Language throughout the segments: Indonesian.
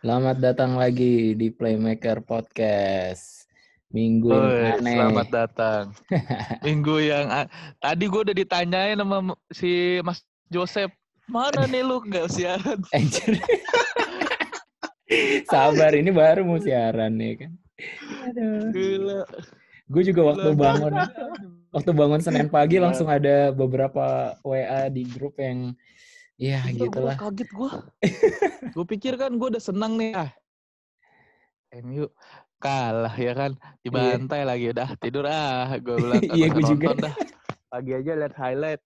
Selamat datang lagi di Playmaker Podcast. Minggu yang Oi, aneh. selamat datang. Minggu yang tadi gue udah ditanyain sama si Mas Joseph, mana nih lu nggak siaran? Sabar, ini baru mau siaran nih kan. Aduh. Gila. Gue juga waktu Gila. bangun, waktu bangun Senin pagi Gila. langsung ada beberapa WA di grup yang, ya Gila, gitulah. gua kaget gue. gue pikir kan gue udah senang nih ah. MU kalah ya kan dibantai lagi udah tidur ah gue bilang Iya, "Nggak gua usah juga." dah pagi aja lihat highlight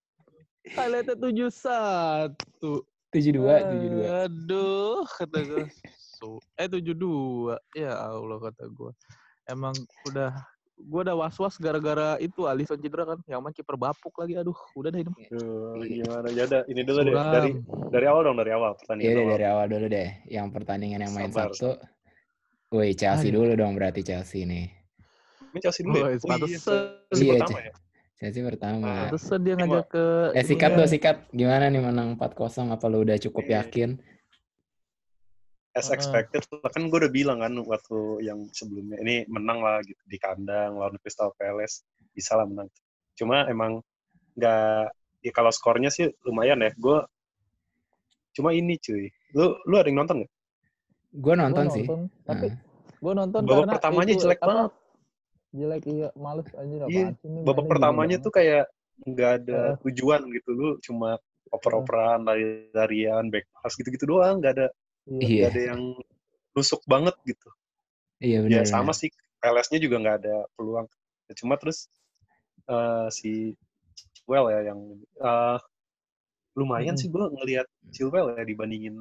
highlightnya tujuh satu Tujuh dua, tujuh dua. Aduh, kata gue. So, eh 72. Ya Allah kata gue. Emang udah gue udah was-was gara-gara itu Alisson cedera kan. Yang main kiper bapuk lagi. Aduh, udah deh ini. Duh, gimana? Ya udah, ini dulu deh. Suram. Dari dari awal dong, dari awal pertandingan Iya deh, awal. dari awal dulu deh. Yang pertandingan yang main Sabar, Sabtu. Woi, Chelsea Aduh. dulu dong berarti Chelsea nih. Ini Chelsea dulu ya? Oh iya, pantesan. Chelsea Iya, pertama ya? Chelsea pertama. Pantesan dia ngajak ke Eh sikat ya. dong sikat. Gimana nih menang 4-0 apa lu udah cukup Iya. yakin? As expected. Kan gue udah bilang kan waktu yang sebelumnya. Ini menang lah gitu. Di kandang, lawan Crystal Palace. Bisa lah menang. Cuma emang nggak... Ya kalau skornya sih lumayan ya. Gue... Cuma ini cuy. Lu lu ada yang nonton nggak? Gue Gua nonton sih. Tapi Nah. gue nonton Babak karena pertamanya itu, jelek banget. Jelek iya, males anjir apaan Iya, Babak pertamanya tuh kayak nggak ada Heeh. tujuan gitu. Lu cuma oper-operan, lari-larian, back pass gitu-gitu doang. Nggak ada banget. Iya. nggak ada yang nusuk banget gitu. Iya ya benar. sama sih PLS-nya juga nggak ada peluang Ya, cuma terus eh, si Chilwell ya yang eh, lumayan Mm-mm. sih gue ngelihat Chilwell ya dibandingin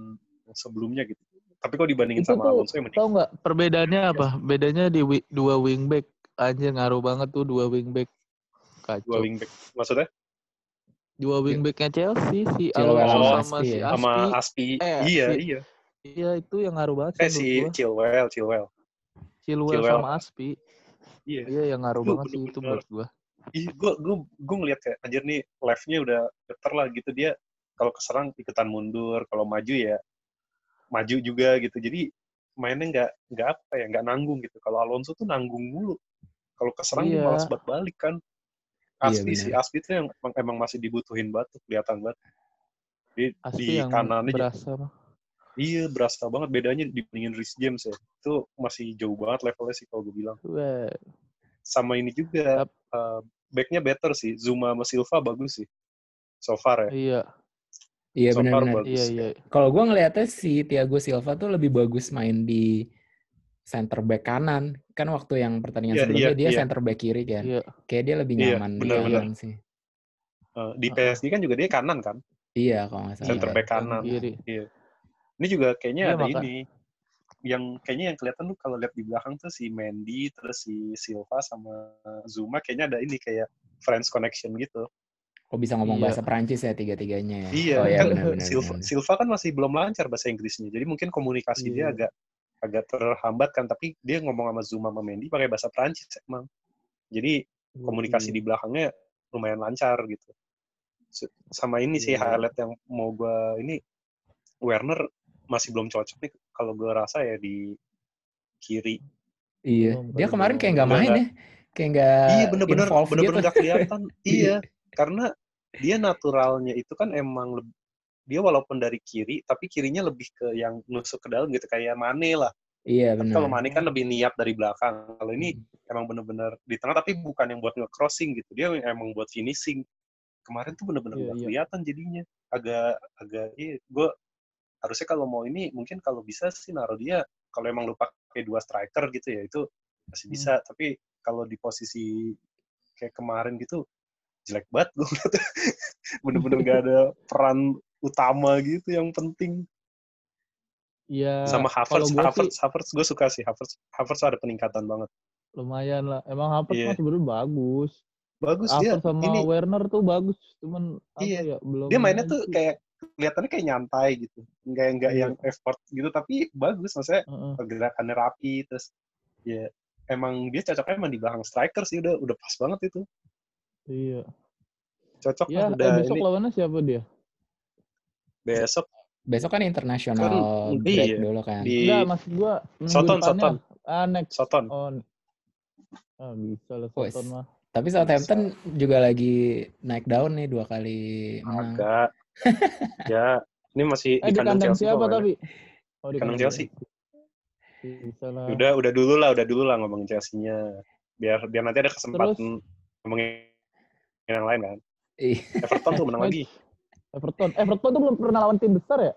sebelumnya gitu tapi kok dibandingin Itu sama tuh, Alonso yang mending Tahu nggak perbedaannya apa? Bedanya di wi- dua wingback. Anjir ngaruh banget tuh dua wingback. dua Kacau. wingback maksudnya Dua wingbacknya Chelsea si Alonso sama sama Aspi si ya? Aspi. sama Aspi Eh, iya si- iya Iya itu yang ngaruh banget eh sih si. Chilwell Chilwell Chilwell Chilwell. sama Aspi. iya Iya yang ngaruh Itu banget sih itu menurut gua. Ih, gue gue gue ngeliat kayak anjir nih live-nya udah better lah gitu dia kalau keserang ikutan mundur kalau maju ya maju juga gitu jadi mainnya nggak nggak apa ya nggak nanggung gitu kalau Alonso tuh nanggung mulu kalau keserang dia Iya. malas buat balik kan Iya, Aspi si benar. Aspi tuh yang emang, emang masih dibutuhin banget tuh, kelihatan banget di, Aspi di yang kanannya berasa. Iya berasa banget bedanya dibandingin Rhys James ya itu masih jauh banget levelnya sih kalau gue bilang Wah, sama ini juga uh, backnya better sih Zuma sama Silva bagus sih so far ya Iya, Iya so benar-benar. bagus. iya, iya. Kalau gue ngelihatnya si Thiago Silva tuh lebih bagus main di center back kanan. Kan waktu yang pertandingan Iya, sebelumnya iya, dia iya. center back kiri kan. Iya. Kayak dia lebih Iya, nyaman di benar-benar. kanan sih. Uh, di. PSG kan juga dia kanan kan Iya kalau nggak salah. center Iya, back kanan kiri. Ini juga kayaknya Iya, ada maka- ini yang kayaknya yang kelihatan tuh kalau lihat di belakang tuh si Mendy terus si Silva sama Zuma kayaknya ada ini kayak friends connection gitu Kok bisa ngomong Iya. bahasa Perancis ya tiga-tiganya ya? iya oh, iya kan benar-benar. Silva, Silva kan masih belum lancar bahasa Inggrisnya jadi mungkin komunikasi dia Iya. agak agak terhambat kan tapi dia ngomong sama Zuma sama Mendy pakai bahasa Perancis emang jadi komunikasi Iya. di belakangnya lumayan lancar gitu. Sama ini sih Iya. highlight yang mau gua ini Werner masih belum cocok nih kalau gua rasa ya di kiri. Iya. Dia kemarin kayak nggak main ya. Kayak nggak iya bener-bener involve bener-bener gitu. nggak kelihatan. iya, karena dia naturalnya itu kan emang leb- dia walaupun dari kiri tapi kirinya lebih ke yang nusuk ke dalam gitu kayak Mane lah. Iya Tapi benar. kalau Mane kan lebih niat dari belakang. Kalau ini Hmm. emang bener-bener di tengah tapi bukan yang buat nge-crossing gitu. Dia emang buat finishing. Kemarin tuh bener-bener Iya, nggak iya. kelihatan jadinya. Agak agak iya gue harusnya kalau mau ini mungkin kalau bisa sih naruh dia kalau emang lu pakai dua striker gitu ya itu masih Hmm. bisa tapi kalau di posisi kayak kemarin gitu jelek banget gue bener-bener gak ada peran utama gitu yang penting Iya. sama Havertz gua Havertz sih Havertz gue suka sih Havertz Havertz ada peningkatan banget lumayan lah. Emang Havertz Iya. mah sebenarnya bagus. bagus dia Havertz sama ini Werner tuh bagus, cuman Iya. ya belum. dia mainnya tuh aja. kayak kelihatannya kayak nyantai gitu nggak nggak Iya. yang effort gitu tapi bagus maksudnya Heeh. gerakannya rapi terus ya emang dia cocoknya emang di belakang striker sih udah udah pas banget itu Iya. cocok Ya, eh, udah besok ini lawannya siapa dia? besok Besok kan international Kan, break iya. dulu kan. Di Enggak, maksud gua Soton. Soton. Ah, next. Soton. Oh, ah, bisa lah. Soton mah. Tapi Southampton juga lagi naik daun nih dua kali menang. Agak. ya, ini masih Eh, di di kandang kandang Chelsea siapa tapi? Oh, di Kandang Chelsea. Udah, udah dulu lah, udah dulu lah ngomongin Chelsea-nya. Biar biar nanti ada kesempatan ngomongin yang lain kan. Everton tuh menang lagi. Everton. Everton tuh belum pernah lawan tim besar ya?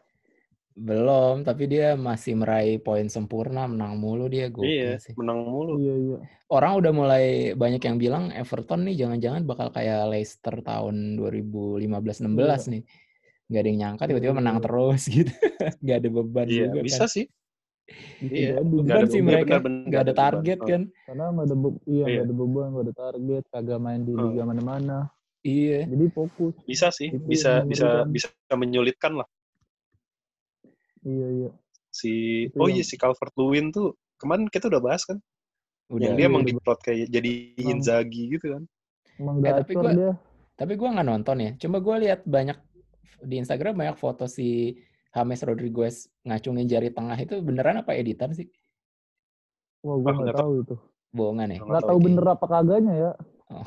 belum, tapi dia masih meraih poin sempurna, menang mulu dia Iya, gokil sih. menang mulu. Iya, iya. Orang udah mulai banyak yang bilang Everton nih jangan-jangan bakal kayak Leicester tahun 2015-16 nih. Gak ada yang nyangka tiba-tiba Iya, menang iya. terus gitu. Gak ada beban Iya, juga bisa kan. sih. Bisa Iya, nggak Beban ada sih beban, mereka, gak nggak ada target Oh. kan. Karena nggak ada iya Iya. nggak ada beban, nggak ada target, kagak main di Hmm. liga mana-mana. Iya. Jadi fokus. Bisa sih, Itu bisa bisa bisa menyulitkan lah Iya, iya. si Itu Oh iya si Calvert Lewin tuh kemarin kita udah bahas kan Udah. yang dia iya, emang udah diplot kayak jadi. Inzaghi gitu kan. Emang Eh, tapi gua- dia. Tapi gue nggak nonton ya. Cuma gue lihat banyak di Instagram banyak foto si James Rodriguez ngacungin jari tengah itu beneran apa editan sih? Wah, gue nggak tahu itu. Bohongan ya? Nggak tahu. bener apa kagaknya ya. Oh.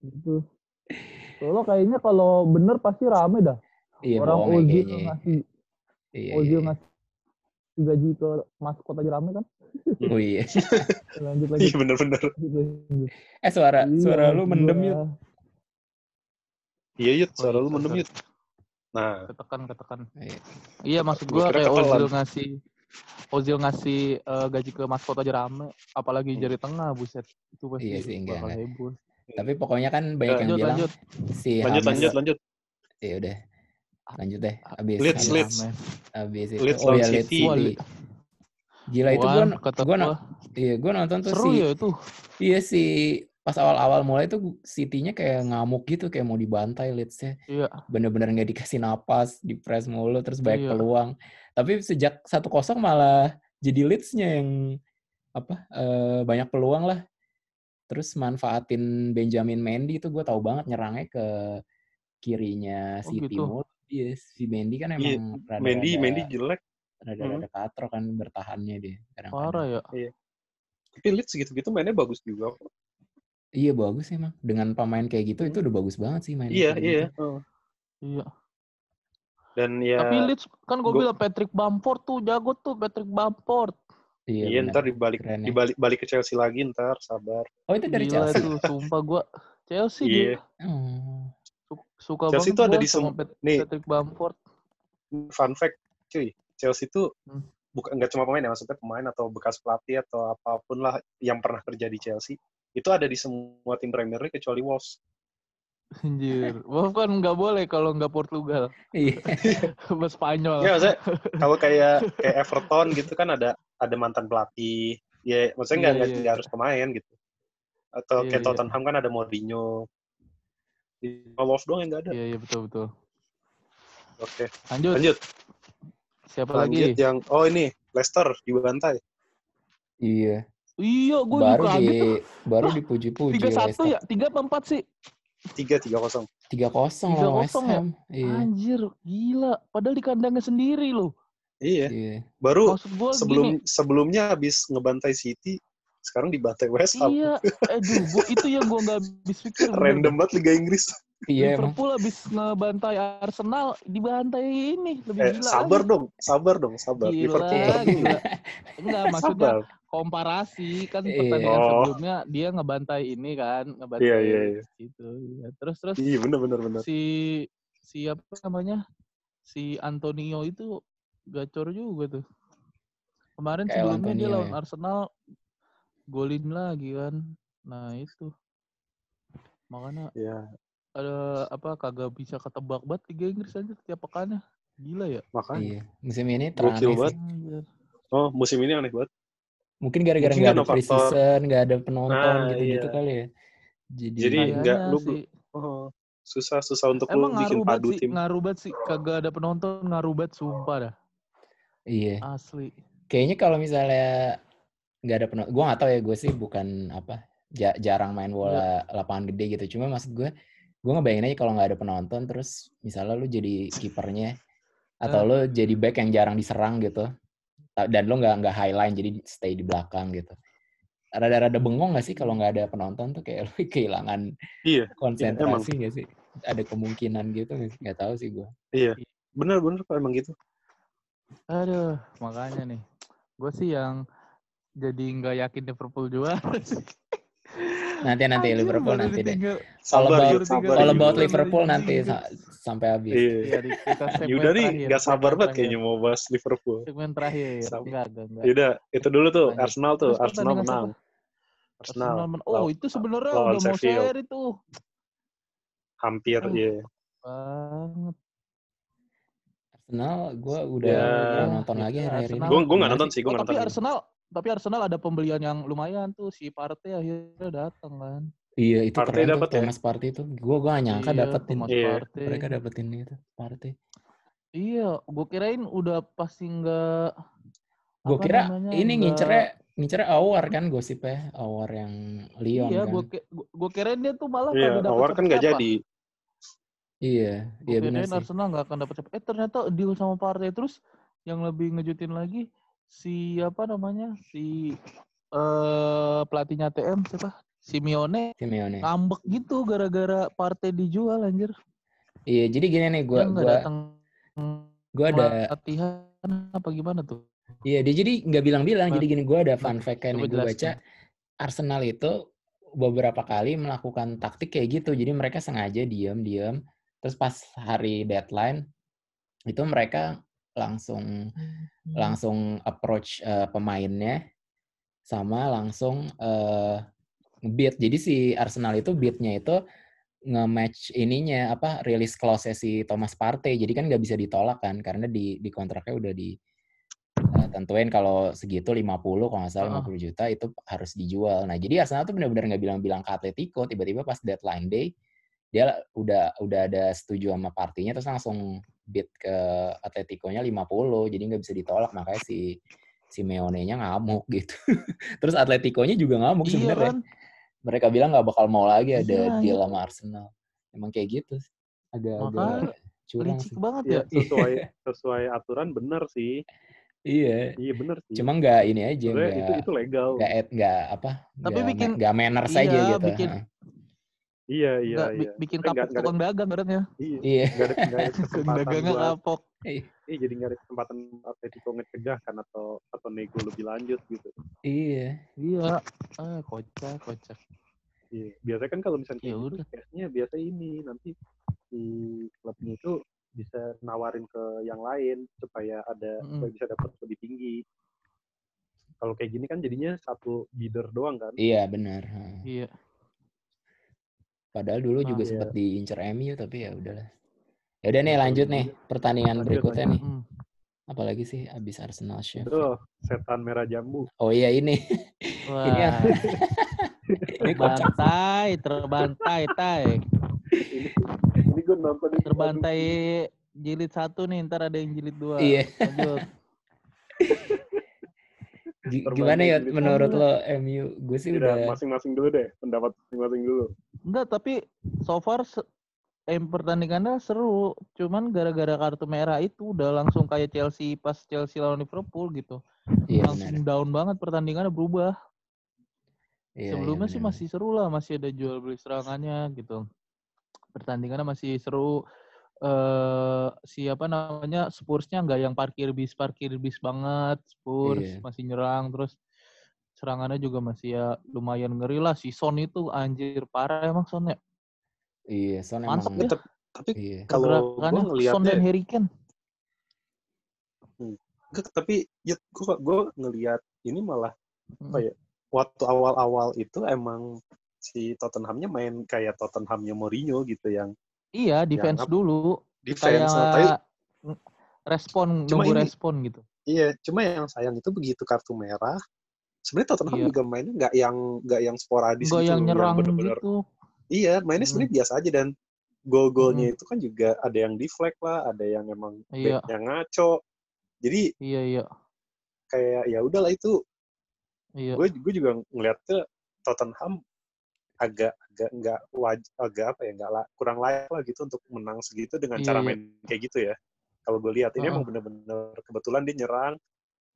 gitu. Soalnya kayaknya kalau bener pasti rame dah. Iya Orang bohong ya ngasih Iya, Ozil iya. ngasih gaji ke maskot aja rame kan. Oh iya. Lanjut lagi. Iya bener-bener. Eh suara Iya, suara lu maksud mendem yuk. Iya Yud, Oh, suara iya, lu mendem sorry. Nah, Ketekan, ketekan. Iya. Iya, maksud kira kayak. Ozil ngasih Ozil ngasih eh, gaji ke maskot aja rame, apalagi Hmm. jari tengah, buset. Itu pasti Iya sih, enggak, bakal enggak. heboh. Tapi pokoknya kan banyak yang Lanjut, bilang lanjut. si lanjut James lanjut lanjut. Iya udah. Lanjut deh. Abis Leeds, abis, Leeds. abis itu. Leeds oh ya Leeds City. Gila itu gue gua, gua, iya gue nonton tuh seru si ya itu. iya si pas awal-awal mulai tuh City-nya kayak ngamuk gitu kayak mau dibantai Leeds-nya. Iya. bener-bener nggak dikasih napas, di press mulu, terus banyak Iya. peluang. Tapi sejak 1-0 malah jadi Leeds-nya yang apa eh, banyak peluang lah. Terus manfaatin Benjamin Mendy itu gue tahu banget nyerangnya ke kirinya Oh, City gitu. mulu. Iya, si Mendy kan Iya, emang rada-rada Mendy Mendy jelek. rada-rada katro kan bertahannya dia kadang-kadang. Parah ya. Tapi Leeds gitu-gitu mainnya bagus juga. Iya bagus emang. Dengan pemain kayak gitu itu Hmm. udah bagus banget sih main Iya, kayak iya. gitu. Oh. Iya. Dan ya Tapi Leeds kan gue gua- bilang Patrick Bamford tuh jago tuh Patrick Bamford. Iya, iya ntar dibalik Keren ya. dibalik balik ke Chelsea lagi ntar sabar. Oh itu dari Gila Chelsea. tuh, sumpah gue Chelsea dia Oh. Su- suka Chelsea banget tuh ada gua di sama Pat- nih. Patrick Bamford. Fun fact, cuy. Chelsea tuh Hmm. bukan nggak cuma pemain ya, maksudnya pemain atau bekas pelatih atau apa pun lah yang pernah kerja di Chelsea itu ada di semua tim Premier League kecuali Wolves. Anjir. Wah kan nggak boleh kalau nggak Portugal. Iya. Spanyol. Ya maksudnya kalau kayak kayak Everton gitu kan ada ada mantan pelatih. Ya maksudnya nggak Iya, nggak iya. nggak harus pemain gitu. Atau Iya, kayak iya. Tottenham kan ada Mourinho. Di Wolves doang yang nggak ada. Iya iya betul betul. Oke, Lanjut. lanjut. Siapa Lanjut lagi? yang oh ini Leicester dibantai. Iya. Iya, gue Baru juga di kaget tuh. baru Wah, dipuji-puji Tiga satu ya, tiga apa empat sih? Tiga tiga kosong. 3-0 lawan West 3-0 ya? Ham. Iya. Anjir, gila. Padahal di kandangnya sendiri loh. Iya. Iya. Baru sebelum gini. sebelumnya habis ngebantai City, sekarang dibantai West Ham. Iya, aduh, gua, itu yang gue nggak habis pikir. Random banget Liga Inggris. Iya emang. Liverpool habis ngebantai Arsenal, dibantai ini lebih Eh, gila sabar lagi. dong, sabar dong, sabar. Gila, Liverpool dulu. gila. Enggak, maksudnya Sabar. Komparasi kan Iya. pertandingan Oh. sebelumnya dia ngebantai ini kan, ngebantai Iya, iya, iya. itu. Iya. Terus terus Iya bener bener bener. si siapa namanya? Si Antonio itu gacor juga tuh. Kemarin Kayak sebelumnya dia Antonio lawan ya. Arsenal golin lagi kan. Nah, itu. Makanya Ya ada apa kagak bisa ketebak banget Liga Inggris aja tiap pekannya. Gila ya. makanya. Iya. Musim ini sih. Anjir. Oh musim ini aneh banget. Mungkin gara-gara nggak ada preseason, nggak ada penonton Nah, gitu-gitu iya. kali ya. Jadi, Jadi nggak lu sih. oh, susah susah untuk Emang lu bikin padu sih, tim. ngaruh banget sih. Kagak ada penonton, ngaruh banget sumpah dah. iya. Asli. Kayaknya kalau misalnya nggak ada penonton, gue nggak tahu ya gue sih bukan apa ja- jarang main bola lapangan gede gitu. Cuma maksud gue, gue ngebayangin aja kalau nggak ada penonton, terus misalnya lu jadi kipernya, atau Eh. lo jadi back yang jarang diserang gitu dan lo nggak nggak high line jadi stay di belakang gitu rada-rada bengong nggak sih kalau nggak ada penonton tuh kayak lo kehilangan Iya, konsentrasi nggak sih ada kemungkinan gitu nggak tahu sih gue iya. Bener-bener kok emang gitu. Aduh, makanya nih. Gue sih yang jadi nggak yakin Liverpool juara sih. nanti nanti Anjir, Liverpool nanti deh Kalau Sabar, about- kalau about. Liverpool nanti sa- sampai habis Iya. Iya, di kita segmen Yuda nih nggak sabar banget kayaknya mau bahas Liverpool. Segmen terakhir. Sabar. Enggak, enggak, enggak. Yaudah, itu dulu tuh. Arsenal tuh, Terus Arsenal menang. Arsenal Arsenal Oh, itu sebenarnya udah mau share itu. hampir iya. Banget. Arsenal gue udah Ya. nonton Ya, lagi akhir-akhir ini Arsenal. Gue Gimana nonton sih? gue Oh, nggak tapi nonton. Arsenal tapi Arsenal ada pembelian yang lumayan tuh si Partey akhirnya datang kan. Iya itu Partey keren tuh dapet ya? Thomas Partey itu. Gue gak nyangka Iya, dapetin. Thomas Iya. Partey. Mereka dapetin itu Partey. Iya, gue kirain udah pasti nggak. Gue kira namanya, ini nggak- ngincernya ngincernya Awar kan gosipnya Awar yang Lyon Iya, kan. gue gue kirain dia tuh malah Iya, dapet Awar kan nggak jadi. Iya, Gue iya benar kirain sih. Arsenal nggak akan dapat siapa. Eh ternyata deal sama Partey terus yang lebih ngejutin lagi si apa namanya si eh pelatihnya TM siapa? Simeone Simeone. ngambek gitu gara-gara Partey dijual anjir. Iya, jadi gini nih gue datang gua ada latihan apa gimana tuh? iya dia jadi nggak bilang-bilang. Jadi gini gue ada fun fact nih gue baca. Arsenal itu beberapa kali melakukan taktik kayak gitu. Jadi mereka sengaja diam-diam. Terus pas hari deadline itu mereka langsung Hmm. langsung approach eh, pemainnya sama langsung eh nge-beat. Jadi si Arsenal itu beatnya itu nge-match ininya apa release clause si Thomas Partey. Jadi kan nggak bisa ditolak kan karena di di kontraknya udah di eh, tentuin kalau segitu 50 kalau nggak salah Heeh. 50 juta itu harus dijual. Nah, jadi Arsenal tuh benar-benar nggak bilang-bilang ke Atletico, tiba-tiba pas deadline day dia udah udah ada setuju sama partinya terus langsung bid ke Atletico-nya 50 jadi nggak bisa ditolak makanya si Simeone-nya ngamuk gitu. terus Atletico-nya juga ngamuk Iya sebenarnya. kan? Mereka bilang nggak bakal mau lagi ada Iya, deal iya. sama Arsenal. Emang kayak gitu. Agak-agak Makanya curang Licik sih. banget Iya, ya. sesuai sesuai aturan bener sih. Iya. Iya bener sih. Cuma nggak ini aja Sebenarnya itu itu legal. nggak apa Tapi nggak bikin- nggak manners aja iya, gitu. bikin-. Iya iya Nggak, bi- iya. bikin kapok nggak ada- tukang dagang beratnya. Iya. Iya. Nggak ada, nggak ada kesempatan Dagangnya buat kapok. Iya jadi nggak ada kesempatan Atletico ngecegah kan atau atau nego lebih lanjut gitu. Iya. Iya. Ah, kocak, kocak. Iya. Biasanya kan kalau misalnya Ya udah. case-nya biasa ini nanti si klubnya itu bisa nawarin ke yang lain supaya ada Mm-mm. supaya bisa dapat lebih tinggi. Kalau kayak gini kan jadinya satu bidder doang kan. Iya benar. Iya. Padahal dulu Nah, juga iya. sempat diincar MU tapi ya udahlah. Ya udah nih Betul, lanjut nih iya. pertandingan Lanjut, berikutnya nih. Hmm. Apalagi sih abis Arsenal Chef. Itu setan merah jambu. Oh iya ini. Wah. Ini yang ini terbantai, terbantai, tai. ini ini gue nonton Terbantai jilid satu nih, ntar ada yang jilid dua. Iya. Lanjut. Gimana ya jilid menurut lo MU? Gue sih aduh. Udah, udah masing-masing dulu deh, pendapat masing-masing dulu. Enggak, tapi so far se- eh, pertandingannya seru. Cuman gara-gara kartu merah itu udah langsung kayak Chelsea pas Chelsea lawan Liverpool gitu. iya langsung benar. down banget pertandingannya berubah. Iya, Sebelumnya iya, sih masih seru lah, masih ada jual beli serangannya gitu. Pertandingannya masih seru. Eh siapa namanya Spursnya nggak yang parkir bis parkir bis banget. Spurs Iya. masih nyerang terus serangannya juga masih ya lumayan ngeri lah. Si Son itu anjir parah emang Son ya. Iya, Son Mantep emang ya. Tapi iya. kalau gue Pergerakannya Son dan Harry Kane. Enggak, tapi ya gue gue ngelihat ini malah Mm. apa ya waktu awal-awal itu emang si Tottenhamnya main kayak Tottenhamnya Mourinho gitu yang Iya, defense dulu. defense Kayak nah, tapi respon, Cuma nunggu ini- respon gitu. iya cuma yang sayang itu begitu kartu merah sebenarnya Tottenham Iya. juga mainnya nggak yang nggak yang sporadis Enggak gitu yang nyerang bener-bener gitu. iya mainnya Mm. sebenarnya biasa aja dan gol-golnya itu kan juga ada yang deflect lah ada yang emang Iya. backnya ngaco jadi Iya, iya. kayak ya udahlah itu Iya. gue gue juga ngeliatnya Tottenham agak agak nggak waj agak apa ya nggak la- kurang layak lah gitu untuk menang segitu dengan cara iya. main kayak gitu ya Kalau gue lihat ini Heeh. emang bener-bener kebetulan dia nyerang,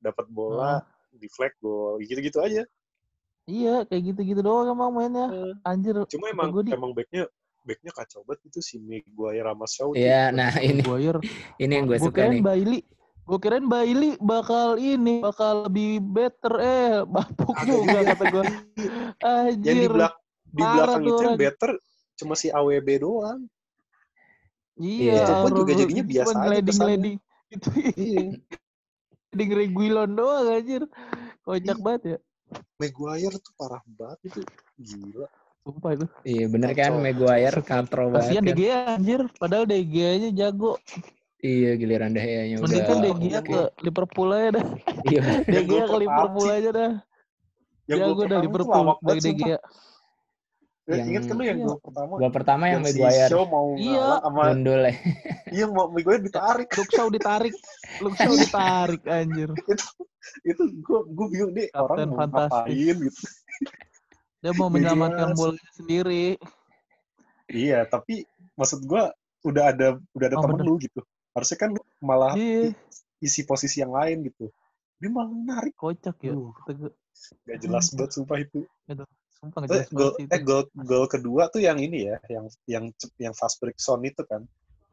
dapat bola, di flag gol, gitu-gitu aja. Iya, kayak gitu-gitu doang emang mainnya. Eh, Anjir. Cuma emang di- emang backnya backnya kacau banget itu si Maguire sama Shaw. Iya, nah ini Maguire. ini yang gue Gua suka nih. Bailey, gue kirain Bailey bakal ini, bakal lebih better eh bapuk juga kata gue. Yang di Anjir. belak di parah belakang itu yang better cuma si AWB doang. Iya, Itu pun juga jadinya biasa aja ngeleding-ngeleding. Itu Iya. ngeleding Reguilon doang anjir. Kocak banget ya. Maguire tuh parah banget itu. Gila. Sumpah itu. Iya bener kan. Maguire katro banget Kasihan kan. De Gea anjir, padahal De Gea-nya jago. Iya giliran De Gea-nya udah. Mending kan. Gea ke Liverpool aja dah. Iya. Gea ke Liverpool aja dah. Yang Jago dah Liverpool lawak bagi Eh, Ingat kan lu yang Iya. gol pertama? Gol pertama yang, si Maguire Shaw mau Iya. sama gundul ya. iya mau Maguire ditarik. Luke Shaw ditarik. Luke Shaw ditarik anjir. itu gue gue bingung nih Kapten orang mau ngapain gitu. Dia mau menyelamatkan jelas. bolanya sendiri. Iya, tapi maksud gue udah ada udah ada Oh, temen bener. lu gitu. Harusnya kan lu malah Iya, isi posisi yang lain gitu. Dia malah narik. kocak ya. Gua, Gak jelas banget sumpah itu. Sumpah Eh, gol sih eh itu. gol gol kedua tuh yang ini ya, yang yang yang fast break zone itu kan.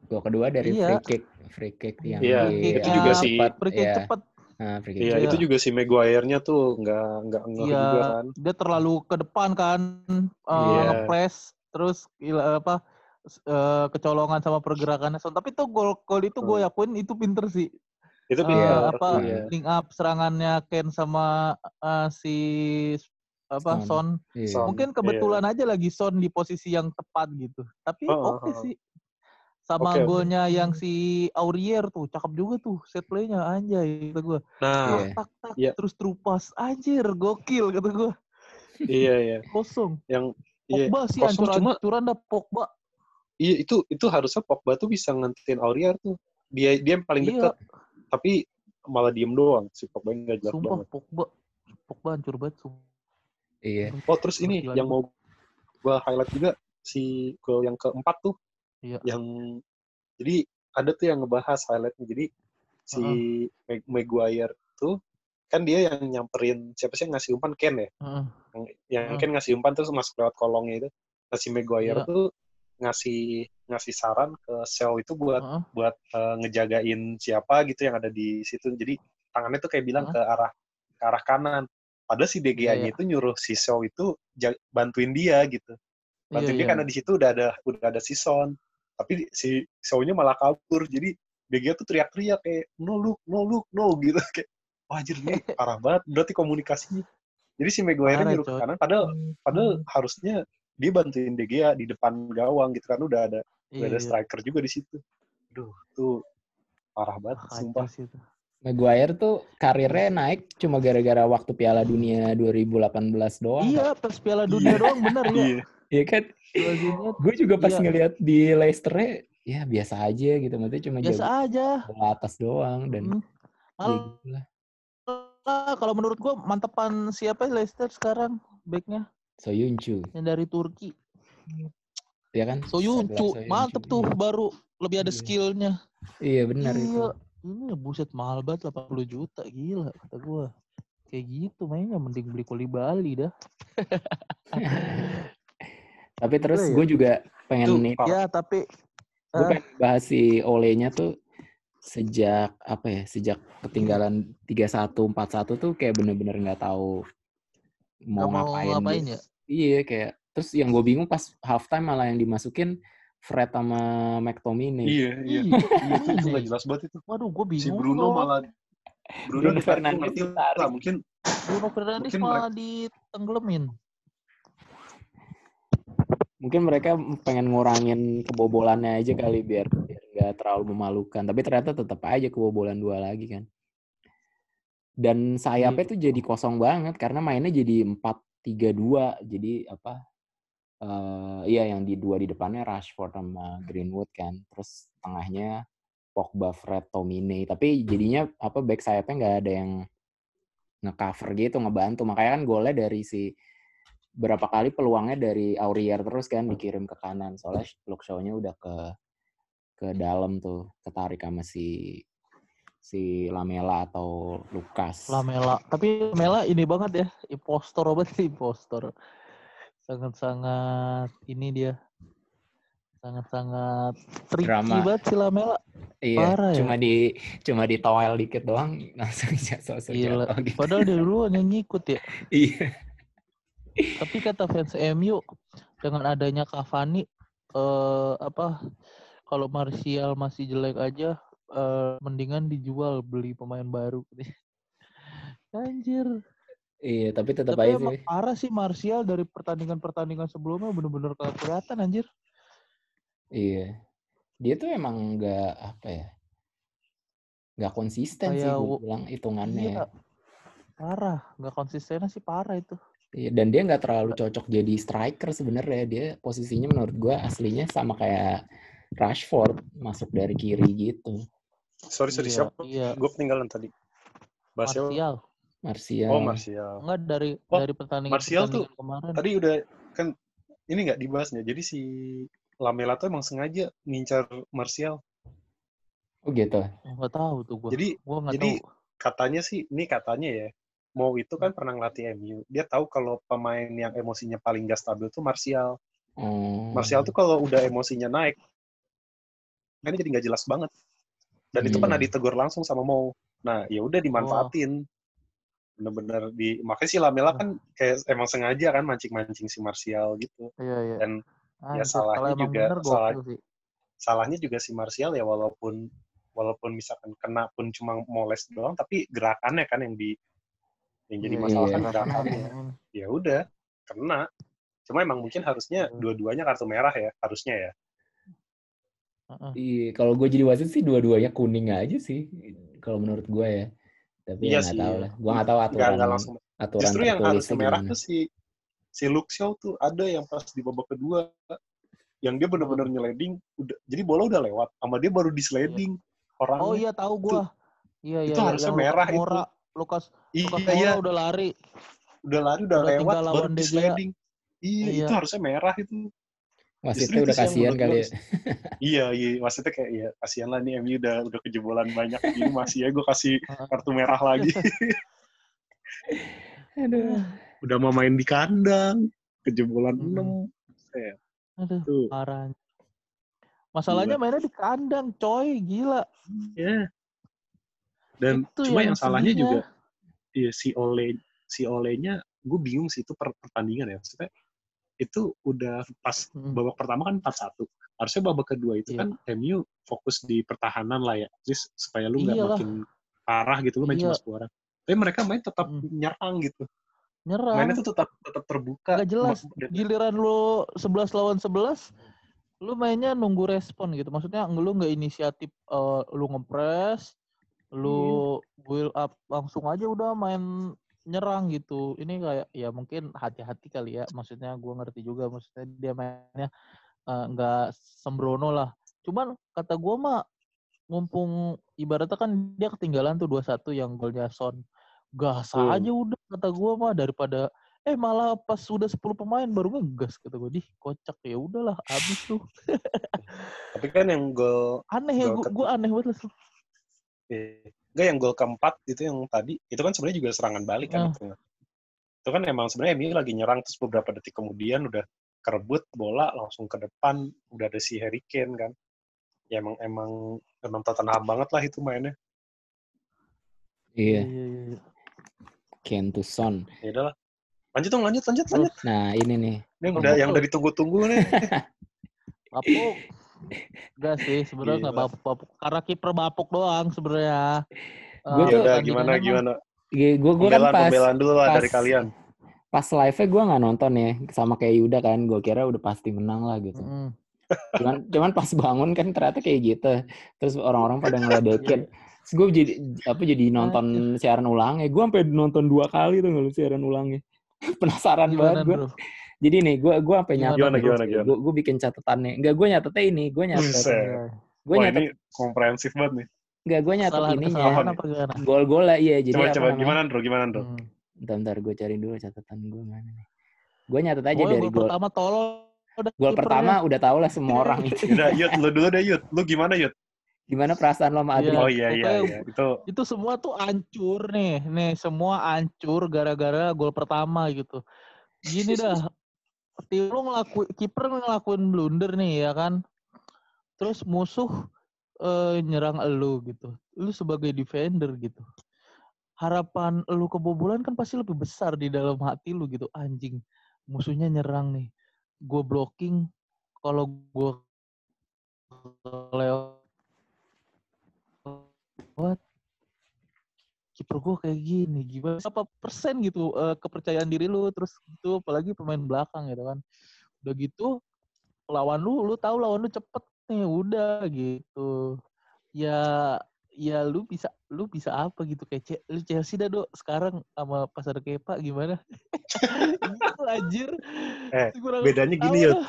Gol kedua dari Iya. free kick, free kick yang Iya, di itu juga ah, sih. cepat, Free kick iya. cepet. Nah, free kick Iya, Iya. itu juga si Maguire-nya tuh nggak nggak ngeh Iya, juga kan. dia terlalu ke depan kan, uh, Iya. nge-press, terus gila, apa eh, kecolongan sama pergerakannya. So, tapi tuh gol gol itu gue yakuin itu pinter sih. Itu Eh, pintar. apa Iya. link up serangannya Ken sama eh, si apa Son. Son. Iya. Son. Mungkin kebetulan aja lagi Son di posisi yang tepat gitu. Tapi Oh, oh, oke oh. sih. Sama oke. golnya yang si Aurier tuh, cakep juga tuh set play-nya anjay kata gue. Nah, Iya. Tak tak Iya. terus terupas anjir gokil kata gue. iya iya. Kosong. Yang iya, Pogba sih kosong cuma hancur-hancuran dah Pogba. iya itu itu harusnya Pogba tuh bisa ngentin Aurier tuh. Dia dia yang paling Iya. dekat. Tapi malah diem doang si Pogba nggak jelas Sumpah banget. Pogba. Pogba hancur banget sumpah. Iya. Oh terus ini Gila yang mau gua highlight juga si gol yang keempat tuh. Iya. Yang jadi ada tuh yang ngebahas highlightnya. Jadi si Mag- Maguire tuh kan dia yang nyamperin siapa sih yang ngasih umpan Ken ya? Heeh. Yang, yang Hmm. Ken ngasih umpan terus masuk lewat kolongnya itu. Nah si Maguire Iya. tuh ngasih ngasih saran ke Shaw itu buat Heeh. buat eh, ngejagain siapa gitu yang ada di situ. Jadi tangannya tuh kayak bilang Heeh. ke arah ke arah kanan. Padahal si Iya, DGA-nya iya. itu nyuruh si Shaw itu bantuin dia gitu. Bantuin Iya, dia iya. karena di situ udah ada udah ada si Son. Tapi si Shaw-nya malah kabur. Jadi DGA tuh teriak-teriak kayak no look, no look, no gitu kayak wah anjir ini parah banget berarti komunikasinya. Jadi si Maguire nyuruh ke kanan padahal padahal Hmm. harusnya dia bantuin De Gea di depan gawang gitu kan udah ada Iya, udah ada iya. striker juga di situ. Duh, tuh parah banget Kacau sumpah. sih itu. Maguire tuh karirnya naik cuma gara-gara waktu Piala Dunia 2018 doang. Iya, pas Piala Dunia Iya. doang bener ya. Iya. Iya kan? Gue juga pas Iya. ngeliat di Leicester ya biasa aja gitu. Maksudnya cuma biasa aja. bola atas doang dan Hmm. ya kalau menurut gua mantepan siapa Leicester sekarang backnya Soyuncu, yang dari Turki. ya kan? Soyuncu, mantep tuh Iya. baru lebih ada Iya. skillnya. Iya benar itu. Iya, ini buset mahal banget 80 juta gila kata gua. Kayak gitu mainnya mending beli koli Bali dah. Tapi terus ya. gue juga pengen nih. Ya, tapi gue Ah. pengen bahas si Ole-nya tuh sejak apa ya? Sejak ketinggalan 3-1 4-1 tuh kayak bener-bener nggak tahu mau mau ngapain, ngapain gitu. ya? Iya kayak terus yang gue bingung pas halftime malah yang dimasukin Fred sama McTominay. Iya, iya. Iya, Iya, itu itu iya. nggak jelas banget itu. Waduh, gue Si bingung. Bruno tuh. malah Bruno Bruno Fernandes ditarik. lah mungkin Bruno Fernandes Mungkin malah ditenggelamin. Mungkin mereka pengen ngurangin kebobolannya aja kali biar biar nggak terlalu memalukan. Tapi ternyata tetap aja kebobolan dua lagi kan. Dan sayapnya Iya. tuh jadi kosong banget karena mainnya jadi 4-3-2. Jadi apa? Eh iya yang di dua di depannya Rashford sama Greenwood kan. Terus tengahnya Pogba, Fred, Tomine. Tapi jadinya apa back sayapnya nggak ada yang ngecover gitu, ngebantu. Makanya kan golnya dari si berapa kali peluangnya dari Aurier terus kan dikirim ke kanan. Soalnya Luke Shaw-nya udah ke ke dalam tuh ketarik sama si si Lamela atau Lukas. Lamela. Tapi Lamela ini banget ya, impostor banget sih impostor. Sangat-sangat ini dia. Sangat-sangat tricky Drama. banget si Lamela. Iya, Parah ya? cuma di cuma di toel dikit doang langsung jatuh langsung Gila. jatuh gitu. Padahal dia duluan yang ngikut ya. Iya. Tapi kata fans MU dengan adanya Cavani eh apa kalau Martial masih jelek aja eh, mendingan dijual beli pemain baru. Anjir. Iya, tapi tetap Tapi aja emang sih. parah sih Martial dari pertandingan-pertandingan sebelumnya bener-bener kelihatan anjir. Iya. Dia tuh emang nggak apa ya? Nggak konsisten sih Kayak gue bilang hitungannya. Iya. ya. Parah, nggak konsistennya sih parah itu. Iya, dan dia nggak terlalu cocok jadi striker sebenarnya. Dia posisinya menurut gue aslinya sama kayak Rashford masuk dari kiri gitu. Sorry, sorry, Iya, siapa? Iya. Gue ketinggalan tadi. Martial. Martial. Martial. Oh, Martial. Enggak dari Oh, dari pertandingan Martial tuh kemarin. Tadi udah kan ini nggak dibahasnya. Jadi si Lamela tuh emang sengaja ngincar Martial. Oh gitu. Enggak tahu tuh gua. Jadi gua enggak jadi tahu. katanya sih, ini katanya ya, mau itu kan pernah ngelatih MU. Dia tahu kalau pemain yang emosinya paling gak stabil tuh Martial. Oh. Martial tuh kalau udah emosinya naik, mainnya jadi nggak jelas banget. Dan itu Iya. pernah ditegur langsung sama Mo. Nah, ya udah dimanfaatin. Bener-bener di makanya si Lamela kan kayak emang sengaja kan mancing-mancing si Martial gitu. Iya, iya. Dan ya Anjir, salahnya juga- bener salah- sih. salahnya juga si Martial ya walaupun walaupun misalkan kena pun cuma moles doang, tapi gerakannya kan yang di yang jadi Iya, masalah iya. kan Gerakannya Ya udah, kena. Cuma emang mungkin harusnya Iya. dua-duanya kartu merah ya, harusnya ya. Heeh. Iya, kalau gue jadi wasit sih dua-duanya kuning aja sih. Kalau menurut gue ya. Tapi Iya ya nggak sih. tahu lah. Gue nggak tahu aturan nggak langsung. aturan Justru yang harus merah tuh si si Luke Shaw tuh ada yang pas di babak kedua yang dia benar-benar nyeleding udah jadi bola udah lewat sama dia baru disliding orangnya Oh iya tahu gua. Iya iya itu iya, harusnya merah itu. Moura, Lukas iya Lukas Moura iya udah lari. udah lari udah, udah lewat baru disliding iya, Iya. itu harusnya merah itu Wasitnya udah itu yang kasihan kali ya. iya iya maksudnya kayak ya kasihan lah nih MU udah udah kejebolan banyak ini masih ya gue kasih kartu merah lagi Aduh. udah mau main di kandang kejebolan Mm-mm. 6 Aduh, tuh parah. Masalahnya mainnya di kandang, coy, gila. ya dan Itu cuma yang yang salahnya juga iya si Ole si Olenya gue bingung sih itu per- pertandingan ya maksudnya itu udah pas Mm. babak pertama kan 4-1 harusnya babak kedua itu Iya. kan MU fokus di pertahanan lah ya just supaya lu nggak Iyalah. makin parah gitu lu main Iya. cuma 10 orang tapi mereka main tetap Mm. nyerang gitu Nyerang. mainnya tuh tetap tetap terbuka Nggak jelas. Giliran lu 11 lawan 11, lu mainnya nunggu respon gitu. Maksudnya lu nggak inisiatif eh, lu ngepres, lu build up langsung aja udah main nyerang gitu. Ini kayak ya mungkin hati-hati kali ya. Maksudnya gua ngerti juga maksudnya dia mainnya eh, nggak sembrono lah. Cuman kata gua mah mumpung ibaratnya kan dia ketinggalan tuh 2-1 yang golnya Son. Gas Hmm. aja udah kata gua mah daripada eh malah pas sudah 10 pemain baru ngegas kata gua. Dih, kocak ya udahlah habis tuh. tapi kan yang gol Aneh ya gua aneh banget lah. Enggak yang gol keempat itu yang tadi itu kan sebenarnya juga serangan balik kan Ah. itu itu kan emang sebenarnya MU lagi nyerang terus beberapa detik kemudian udah kerebut bola langsung ke depan udah ada si Harry Kane kan ya emang emang emang Tottenham banget lah itu mainnya Iya, iya, iya. Ken to Son. ya udahlah lanjut dong lanjut lanjut lanjut Nah, ini nih. ini yang udah yang udah ditunggu-tunggu nih Bapuk. Enggak sih, sebenarnya nggak Gila. bapuk, bapuk. Karena kiper bapuk doang sebenarnya. Gua tuh- ya udah gimana gimana Gue gue kan pas pembelaan dulu lah dari pas- kalian pas live-nya gue nggak nonton ya sama kayak Yuda kan. Gue kira udah pasti menang lah gitu. mm, Cuman cuman pas bangun kan ternyata kayak gitu. Terus orang-orang pada ngeledekin. Terus gue jadi apa jadi nonton siaran ulang ya. Gue sampai nonton dua kali tuh nggak siaran ulangnya. Penasaran Gimana, banget gue. Jadi nih gue gue Gimana, nyatet. gimana, gimana, gimana? Gue gue bikin catatannya. Enggak gue nyatetnya ini. Gue nyatet. Gue wah nyatet. ini komprehensif banget nih Enggak gue nyatet Kesalahan, ininya. kesalahan Apa apa gimana? Gol-gol lah iya. Jadi coba apa coba namanya? gimana Andro gimana Andro Hmm. Bentar, bentar gue cari dulu catatan gue mana nih. Gue nyatet aja Pokoknya dari gol pertama tolol udah Gol pertama udah tau lah semua orang itu. Udah, Yud, lu dulu deh, Yud. Lu gimana, Yud? Gimana perasaan lo sama. Adrian? Oh iya, iya, iya. Itu itu semua tuh hancur nih nih semua hancur gara-gara gol pertama gitu gini dah tim lu ngelakuin kiper ngelakuin blunder nih ya kan? Terus musuh eh, nyerang elu gitu. Lu sebagai defender gitu. Harapan lu kebobolan kan pasti lebih besar di dalam hati lu gitu. Anjing musuhnya nyerang nih. Gue blocking kalau gue lewat kiper gue kayak gini gimana berapa persen gitu eh, kepercayaan diri lu terus gitu apalagi pemain belakang gitu kan. Udah gitu lawan lu lu tahu lawan lu cepet nih udah gitu. Ya ya lu bisa lu bisa apa gitu kayak lu Chelsea dah dok sekarang sama pasar kepa gimana? Gitu anjir. Eh, bedanya gini, Yud.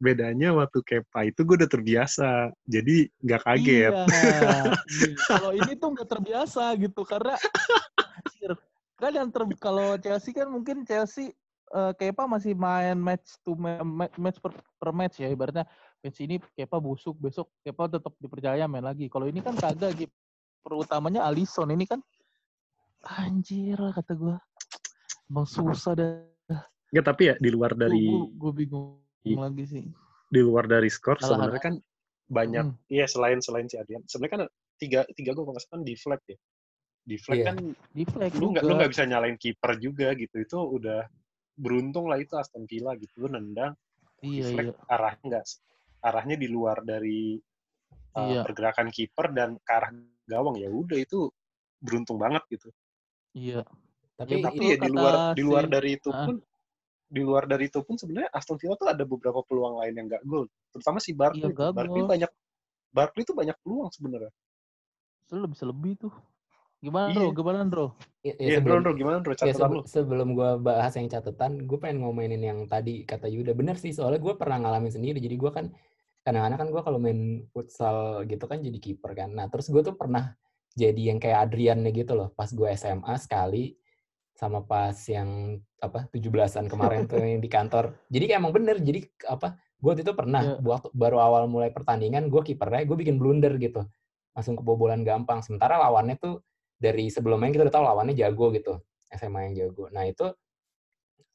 Bedanya waktu Kepa itu gue udah terbiasa. Jadi nggak kaget. Iya. Iya. kalau ini tuh nggak terbiasa gitu karena kan yang ter kalau Chelsea kan mungkin Chelsea eh, Kepa masih main match to ma- ma- match per, per match ya ibaratnya match ini Kepa busuk besok Kepa tetap dipercaya main lagi. Kalau ini kan kagak gitu. Perutamanya Alisson ini kan anjir kata gua. Emang susah dah. Nggak, tapi ya di luar dari gue bingung lagi sih. di luar dari skor sebenarnya kan banyak Hmm. iya selain selain si Adrian sebenarnya kan tiga tiga gol kalau nggak kan di flag ya di flag Iya. kan Di flag lu nggak lu nggak bisa nyalain kiper juga gitu itu udah beruntung lah itu Aston Villa gitu lu nendang Iya flag iya. arahnya nggak arahnya di luar dari uh, Iya. pergerakan kiper dan ke arah gawang ya udah itu beruntung banget gitu Iya. Tapi, Ya, tapi ya di luar di luar dari itu Ah. Di luar dari itu pun sebenarnya Aston Villa tuh ada beberapa peluang lain yang nggak gol terutama si Barkley Iya, tuh. nggak Barkley banyak Barkley tuh banyak peluang sebenarnya Itu bisa lebih tuh. Gimana, Iya. Bro? Gimana, Bro? ya, ya Iya, bro, sebelum, bro, gimana bro ya catatan sebe- lu? sebelum gue bahas yang catatan, gue pengen ngomongin yang tadi kata Yuda. Bener sih, soalnya gue pernah ngalamin sendiri. Jadi gue kan, kadang-kadang kan gue kalau main futsal gitu kan jadi kiper kan. Nah, terus gue tuh pernah jadi yang kayak Adrian gitu loh. Pas gue SMA sekali, sama pas yang apa 17-an kemarin tuh yang di kantor. Jadi kayak emang bener. Jadi apa? Gue waktu itu pernah Iya. waktu baru awal mulai pertandingan gue kipernya gue bikin blunder gitu. Langsung kebobolan gampang. Sementara lawannya tuh dari sebelumnya kita udah tahu lawannya jago gitu. SMA yang jago. Nah, itu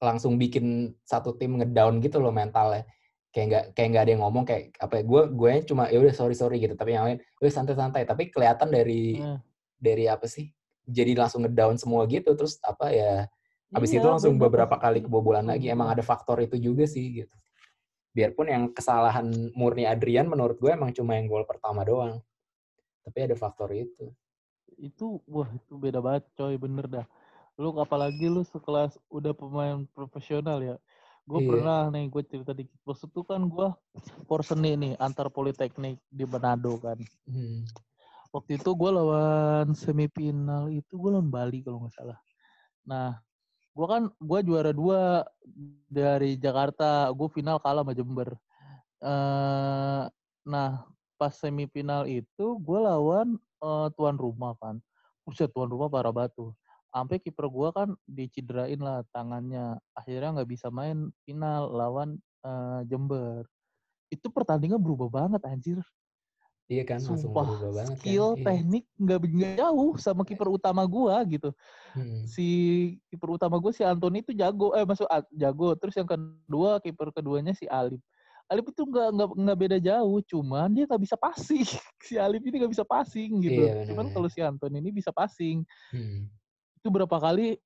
langsung bikin satu tim ngedown gitu loh mentalnya. Kayak nggak kayak nggak ada yang ngomong kayak apa ya gue gue cuma ya udah sorry sorry gitu tapi yang lain udah santai-santai tapi kelihatan dari Iya. dari apa sih jadi langsung ngedown semua gitu terus apa ya habis Iya, itu langsung beda beberapa kali kebobolan lagi emang ada faktor itu juga sih gitu biarpun yang kesalahan murni Adrian menurut gue emang cuma yang gol pertama doang tapi ada faktor itu Itu, wah, itu beda banget, coy. Bener dah. Lu apalagi lu sekelas udah pemain profesional ya. Gue Iya. pernah nih, gue cerita dikit. Bos itu kan gue porseni nih, antar politeknik di Manado kan. Hmm. Waktu itu gue lawan semifinal itu gue lawan Bali kalau nggak salah. Nah, gue kan gue juara dua dari Jakarta. Gue final kalah sama Jember. eh nah, pas semifinal itu gue lawan eh, tuan rumah kan. Buset, tuan rumah parah batu. Sampai kiper gue kan dicederain lah tangannya. Akhirnya nggak bisa main final lawan eh, Jember. Itu pertandingan berubah banget anjir iya kan langsung sumpah berubah banget skill kan teknik nggak nggak jauh sama kiper utama gua gitu. Hmm. si kiper utama gua si Anthony itu jago eh masuk jago. Terus yang kedua kiper keduanya si Alip. Alip itu nggak nggak nggak beda jauh cuman dia nggak bisa passing. Si Alip ini nggak bisa passing gitu. Iya, cuman kalau si Anthony ini bisa passing. Hmm. itu berapa kali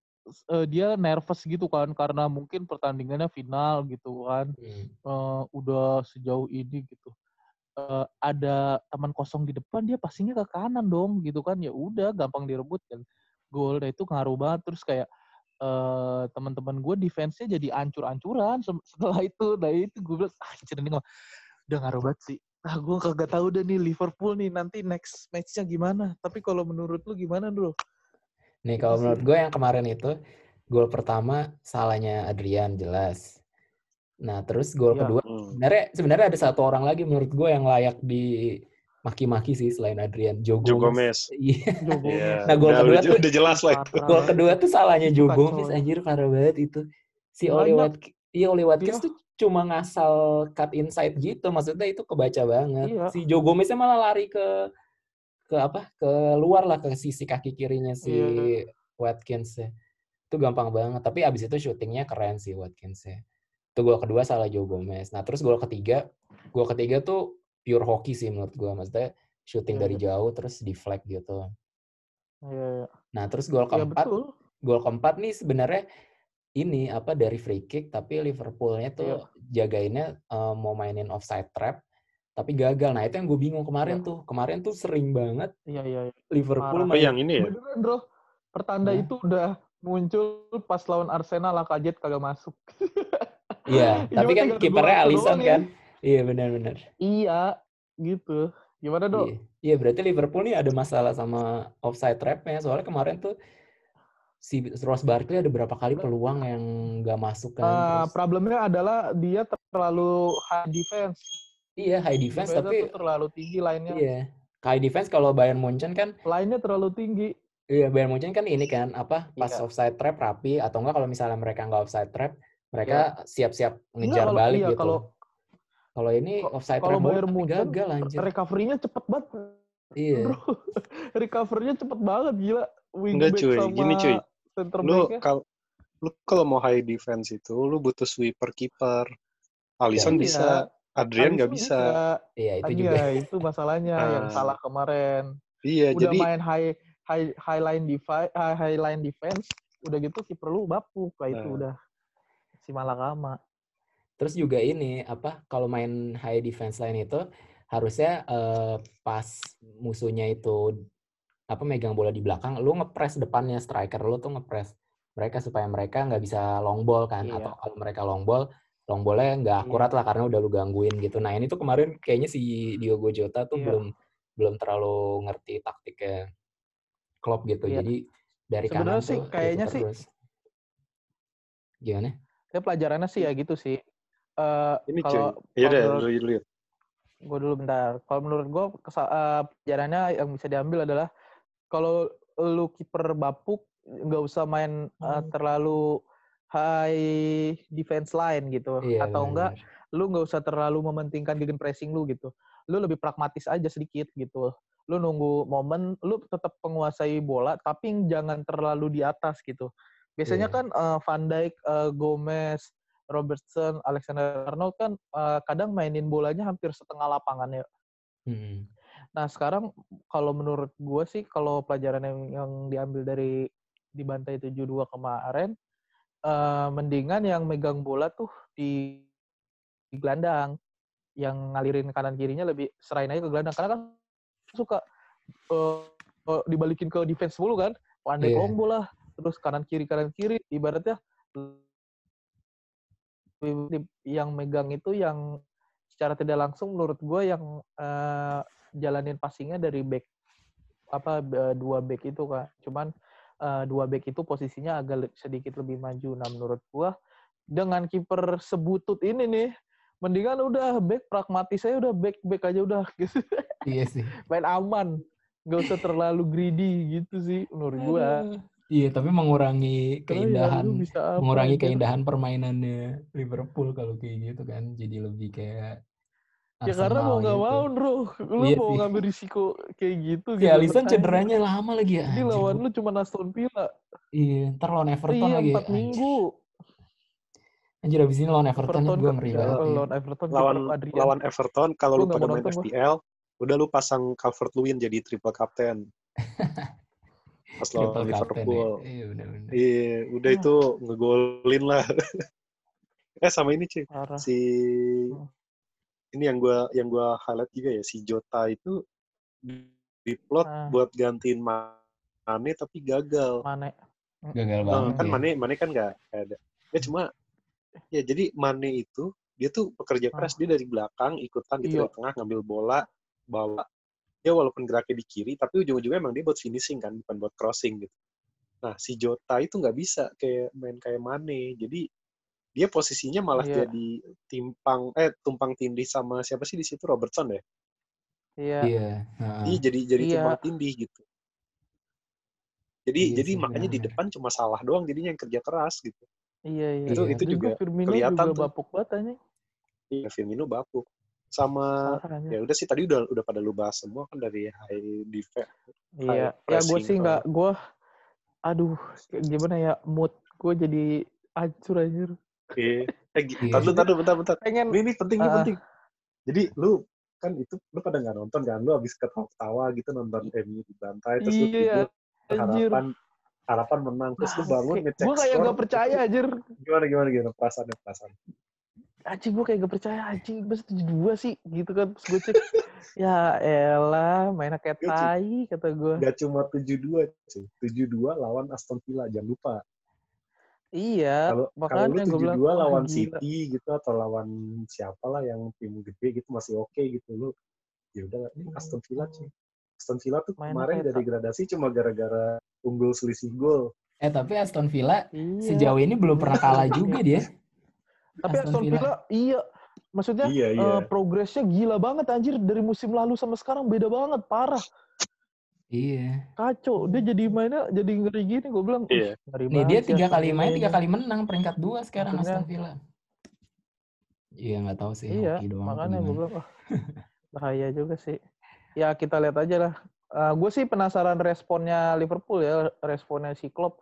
eh, dia nervous gitu kan karena mungkin pertandingannya final gitu kan. Hmm. eh, udah sejauh ini gitu Eh, ada teman kosong di depan dia passingnya ke kanan dong gitu kan. Ya udah gampang direbut kan gol nah itu ngaruh banget. Terus kayak eh teman-teman gue defense-nya jadi ancur-ancuran setelah itu. Nah itu gue bilang ah anjir ini udah ngaruh banget sih. Ah gue kagak tahu deh nih Liverpool nih nanti next match-nya gimana. Tapi kalau menurut lu gimana bro? Nih kalau menurut gue yang kemarin itu gol pertama salahnya Adrian jelas. Nah terus gol Iya. kedua Hmm. sebenarnya sebenarnya ada satu orang lagi menurut gue yang layak di maki-maki sih selain Adrian, Joe Joe Gomez. Iya. Jogo Iya. Nah, gol kedua udah, tuh- udah jelas lah itu. Gol kedua tuh salahnya kacau Gomez ya. anjir parah banget itu. Si Oli. Watkins Iya, Oli Watkins Dia- tuh cuma ngasal cut inside gitu. Maksudnya itu kebaca banget. Iya. Si Joe Gomeznya malah lari ke ke apa? Ke luar lah ke sisi kaki kirinya si Iya. Watkins ya. Itu gampang banget. Tapi abis itu syutingnya keren sih Watkins ya. Itu gol kedua salah Joe Gomez. Nah, terus gol ketiga, gol ketiga tuh pure hoki sih menurut gua. Maksudnya syuting Iya, dari jauh terus deflect gitu. Iya, iya. Nah, terus gol Iya, keempat, betul. gol keempat nih sebenarnya ini apa dari free kick tapi Liverpoolnya tuh Iya. jagainnya eh, mau mainin offside trap tapi gagal. Nah, itu yang gue bingung kemarin Iya. tuh. Kemarin tuh sering banget Iya, iya, iya. Liverpool main yang ini ya? Beneran, bro. Pertanda Hah? itu udah muncul pas lawan Arsenal lah kaget kagak masuk. Iya, Iya, tapi kan kipernya Alisson ya. kan. Iya, benar-benar. Iya, gitu. Gimana, Dok? Iya. Iya, berarti Liverpool nih ada masalah sama offside trapnya. Soalnya kemarin tuh si Ross Barkley ada berapa kali peluang yang nggak masuk kan. Terus, problemnya adalah dia terlalu high defense. iya, high defense Defense-nya tapi terlalu tinggi lainnya. iya. High defense kalau Bayern Munchen kan Lainnya terlalu tinggi. Iya, Bayern Munchen kan ini kan apa pas Iya. offside trap rapi atau enggak kalau misalnya mereka nggak offside trap, mereka siap-siap Enggak, ngejar kalau- balik iya, gitu. kalau Kalau ini offside kalau Bayern tapi Munchen, gagal anjir. recovery-nya cepet banget. Iya. Bro, recovery-nya cepet banget gila. Enggak Wingback cuy, sama gini cuy. center Lu kalau lu kalau mau high defense itu lu butuh sweeper kiper. Alisson Iya. bisa, Adrian nggak bisa. Iya, itu Iya, juga. itu masalahnya yang Ah. salah kemarin. Iya, Udah jadi main high high high line defense, high line defense, udah gitu kiper lu bapuk, lah itu Nah. udah si malakama. Terus juga ini apa kalau main high defense line itu harusnya eh, pas musuhnya itu apa megang bola di belakang, lu ngepres depannya striker lu tuh ngepres mereka supaya mereka nggak bisa long ball kan Iya. atau kalau mereka long ball long ballnya nggak Iya. akurat lah karena udah lu gangguin gitu. Nah ini tuh kemarin kayaknya si Diogo Jota tuh Iya. belum belum terlalu ngerti taktiknya Klopp gitu. Iya. Jadi dari kanan Sebenarnya sih tuh itu kayaknya sih terus. Gimana? Ya pelajarannya sih ya gitu sih. Eh ini kalau Iya deh, dulu. gue dulu bentar. Kalau menurut gue pelajarannya yang bisa diambil adalah kalau lu kiper bapuk nggak usah main eh, Hmm. terlalu high defense line gitu Iya, atau enggak benar-benar. lu nggak usah terlalu mementingkan gegen pressing lu gitu. Lu lebih pragmatis aja sedikit gitu. Lu nunggu momen, lu tetap menguasai bola tapi jangan terlalu di atas gitu. Biasanya Iya. kan eh, Van Dijk, eh, Gomez, Robertson, Alexander Arnold kan eh, kadang mainin bolanya hampir setengah lapangan ya. Hmm. Nah sekarang kalau menurut gue sih kalau pelajaran yang, yang diambil dari di bantai 7-2 kemarin, eh, mendingan yang megang bola tuh di, di gelandang, yang ngalirin kanan kirinya lebih serain aja ke gelandang karena kan suka eh, dibalikin ke defense mulu kan, pandai Iya. long bola, terus kanan kiri kanan kiri, ibaratnya yang megang itu yang secara tidak langsung menurut gue yang eh, jalanin passingnya dari back apa dua back itu kan cuman eh, dua back itu posisinya agak sedikit lebih maju. Nah menurut gue dengan kiper sebutut ini nih mendingan udah back pragmatis saya udah back back aja udah gitu. Iya sih. main aman. Nggak usah terlalu greedy gitu sih menurut gue. Iya, tapi mengurangi keindahan, lu bisa apa mengurangi anjir? keindahan permainannya Liverpool kalau kayak gitu kan. Jadi lebih kayak ya karena mau Arsenal nggak gitu. mau bro lu Iya mau sih. ngambil risiko kayak gitu Si gitu Alisson cederanya lama lagi ya. Ini lawan lu cuma Aston Villa. Iya, ntar lawan Everton iya, lagi. empat Anjir. minggu. Anjir abis ini lawan Everton, Everton gue ngeri ya, banget. iya. lawan Everton Lawan lawan Everton kalau lu pada main. FPL, udah lu pasang Calvert Lewin jadi triple captain. Pas lawan captain ya. Liverpool. Iya, benar-benar. Iya, udah Ah. itu ngegolin lah. eh sama ini cuy, Parah. si ini yang gua yang gua highlight juga ya si Jota itu diplot Ah. buat gantiin Mane tapi gagal. Mane. Gagal Eh, banget kan ya. Mane Mane kan nggak ada. Ya cuma ya jadi Mane itu dia tuh pekerja keras dia dari belakang ikutan gitu Iya. tengah ngambil bola bawa dia walaupun geraknya di kiri tapi ujung-ujungnya emang dia buat finishing kan bukan buat crossing gitu. Nah si Jota itu nggak bisa kayak main kayak Mane jadi dia posisinya malah Iya. jadi timpang eh tumpang tindih sama siapa sih di situ Robertson ya? Iya. Iya. heeh. Dia jadi jadi Iya. tumpang tindih gitu. Jadi Iya jadi sih, makanya di benar-benar. depan cuma salah doang jadinya yang kerja keras gitu. Iya iya. Itu- Iya. itu juga Firmino kelihatan juga tuh. bapuk banget. Iya, Firmino bapuk. Sama ya udah sih tadi udah udah pada lu bahas semua kan dari high defense. Iya, high ya gue sih nggak, gue, aduh, gimana ya, mood gue jadi hancur anjir. Iya. Eh, Iya. tar dulu, bentar, bentar. Pengen, Ini, ini penting, ini Ah. penting. Jadi lu kan itu lu pada nggak nonton kan lu abis ketawa gitu nonton MU dibantai terus lu Iya, tidur anjir. harapan harapan menang terus lu bangun ngecek Gue kayak skor. gak percaya anjir. gimana gimana gimana perasaannya perasaan Anjing gue kayak gak percaya anjing, masa 72 sih gitu kan. Terus gue cek, ya elah, mainnya kayak tai kata gue. Gak cuma 7-2 cuy. 7-2 lawan Aston Villa jangan lupa Iya, kalau kalau lu makanya gue 7-2 bilang, wah, lawan. City gitu atau lawan siapa lah yang tim gede gitu masih oke gitu lu ya udah ini Aston Villa cuy Aston Villa tuh Mainnya kemarin dari degradasi cuma gara-gara unggul selisih gol Eh tapi Aston Villa Iya. sejauh ini belum pernah kalah juga dia. Tapi Aston Aston Villa. Villa, iya. Maksudnya, iya iya eh, progresnya gila banget anjir. Dari musim lalu sama sekarang beda banget, parah. Iya. Kacau. Dia jadi mainnya jadi ngeri gini. Gue bilang, Iya. "Ih, ngeri Nih banget dia sih tiga kali main, ini." tiga kali menang, peringkat dua sekarang Maksudnya- Aston Villa. Iya nggak tahu sih Iya, doang. makanya gue bilang, wah, bahaya juga sih. Ya kita lihat aja lah. gue sih penasaran responnya Liverpool ya, responnya si Klopp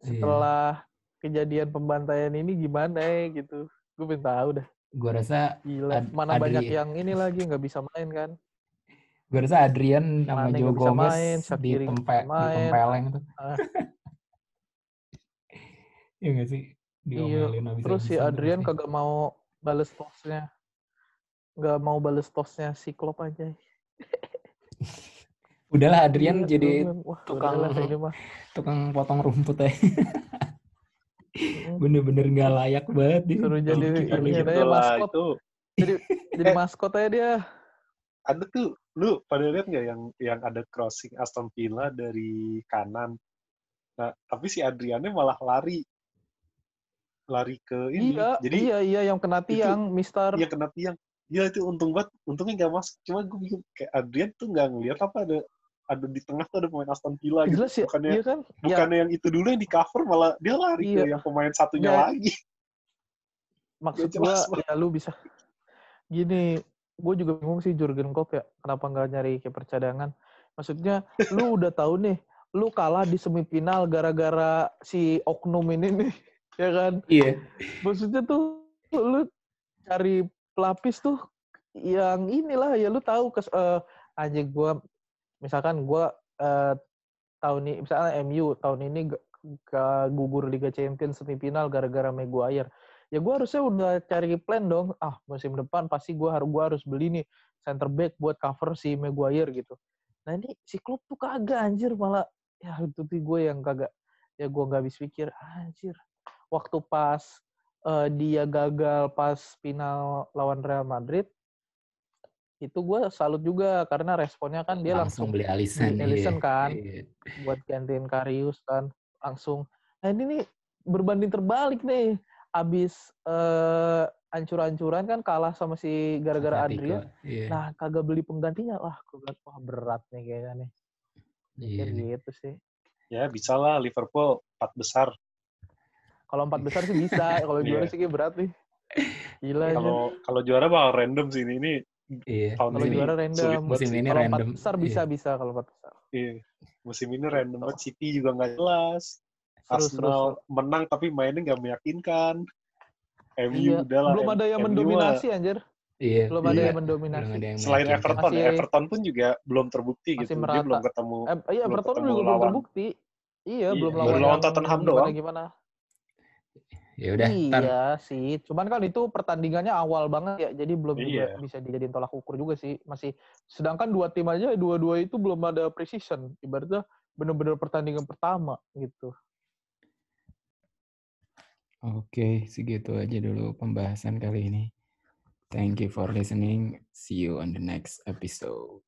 Iya. Kejadian pembantaian ini gimana ya gitu. Gue pengen tahu dah. Gua rasa Gila, mana Adri- banyak yang ini lagi nggak bisa main kan? gua rasa Adrian sama Mane Joe Gomez main, di Shaqiri nggak tempe, bisa main. ditempeleng tuh. Ah. Iya nggak sih? Iya, Diomelin Terus si Adrian pasti. kagak mau bales tosnya. Nggak mau bales tosnya si Klopp aja. Udahlah Adrian Iya, jadi Wah, tukang- udahlah tukang potong rumput aja. Bener-bener nggak layak banget dia. Suruh jadi Itulah, maskot. itu Jadi jadi maskot aja dia. ada tuh lu pada lihat nggak yang yang ada crossing Aston Villa dari kanan nah tapi si Adriannya malah lari lari ke ini Iya, jadi iya, iya yang kena itu- tiang, Mister. Iya kena tiang. Iya itu untung banget. Untungnya nggak masuk. Cuma gue bingung kayak Adrian tuh nggak ngeliat apa ada ada di tengah tuh ada pemain Aston Villa gitu. Jelas ya, Bukannya iya kan? Ya, bukannya yang itu dulu yang di cover malah dia lari Iya. ke yang pemain satunya Ya, lagi. maksud gua Bang. ya lu bisa gini, gue juga bingung sih Jurgen Klopp ya, kenapa nggak nyari kiper cadangan? Maksudnya lu udah tahu nih, lu kalah di semifinal gara-gara si oknum ini nih, ya kan? Iya. Maksudnya tuh lu cari pelapis tuh yang inilah ya lu tahu kes eh, anjing gua misalkan gua eh, tahun ini misalnya MU tahun ini ga gugur Liga Champions semifinal gara-gara Maguire. Ya gua harusnya udah cari plan dong. Ah, musim depan pasti gua harus gua harus beli nih center back buat cover si Maguire gitu. Nah, ini si klub tuh kagak anjir malah ya itu tuh gue yang kagak ya gua nggak habis pikir anjir. Waktu pas eh, dia gagal pas final lawan Real Madrid itu gue salut juga karena responnya kan dia langsung, beli Alisson. beli Alisson iya. kan. Iya. buat gantiin Karius kan langsung nah ini nih berbanding terbalik nih abis eh, ancur-ancuran kan kalah sama si gara-gara Adrian Iya. nah kagak beli penggantinya wah gue bilang wah berat nih kayaknya nih Iya. Gitu sih Ya bisa lah Liverpool empat besar. kalau empat besar sih bisa kalau juara Iya. sih kayak berat nih gila ya Kalau kalau juara bakal random sih ini. Ini Iya. tahun kalau ini juara random Musim ini kalau empat random. besar bisa Iya. bisa kalau empat besar Iya. Musim ini random banget. City juga nggak jelas. Seru, Arsenal seru. menang tapi mainnya nggak meyakinkan. MU Iya. udah lah. belum ada yang MU mendominasi anjir Iya. belum ada Iya. yang mendominasi Belum ada yang Selain meyakinkan. Everton, ya, Masih- Everton pun juga belum terbukti Masih gitu. Dia merata. belum ketemu. Eh, iya, belum Everton ketemu juga belum lawan. terbukti. Iya, Iya, belum lawan, lawan Tottenham gimana, doang. Gimana? Ya udah, ntar iya sih. Cuman kan itu pertandingannya awal banget ya, jadi belum juga Iya. bisa dijadiin tolak ukur juga sih. Masih sedangkan dua tim aja dua-dua itu belum ada precision. Ibaratnya bener-bener pertandingan pertama gitu. Oke, segitu aja dulu pembahasan kali ini. Thank you for listening. See you on the next episode.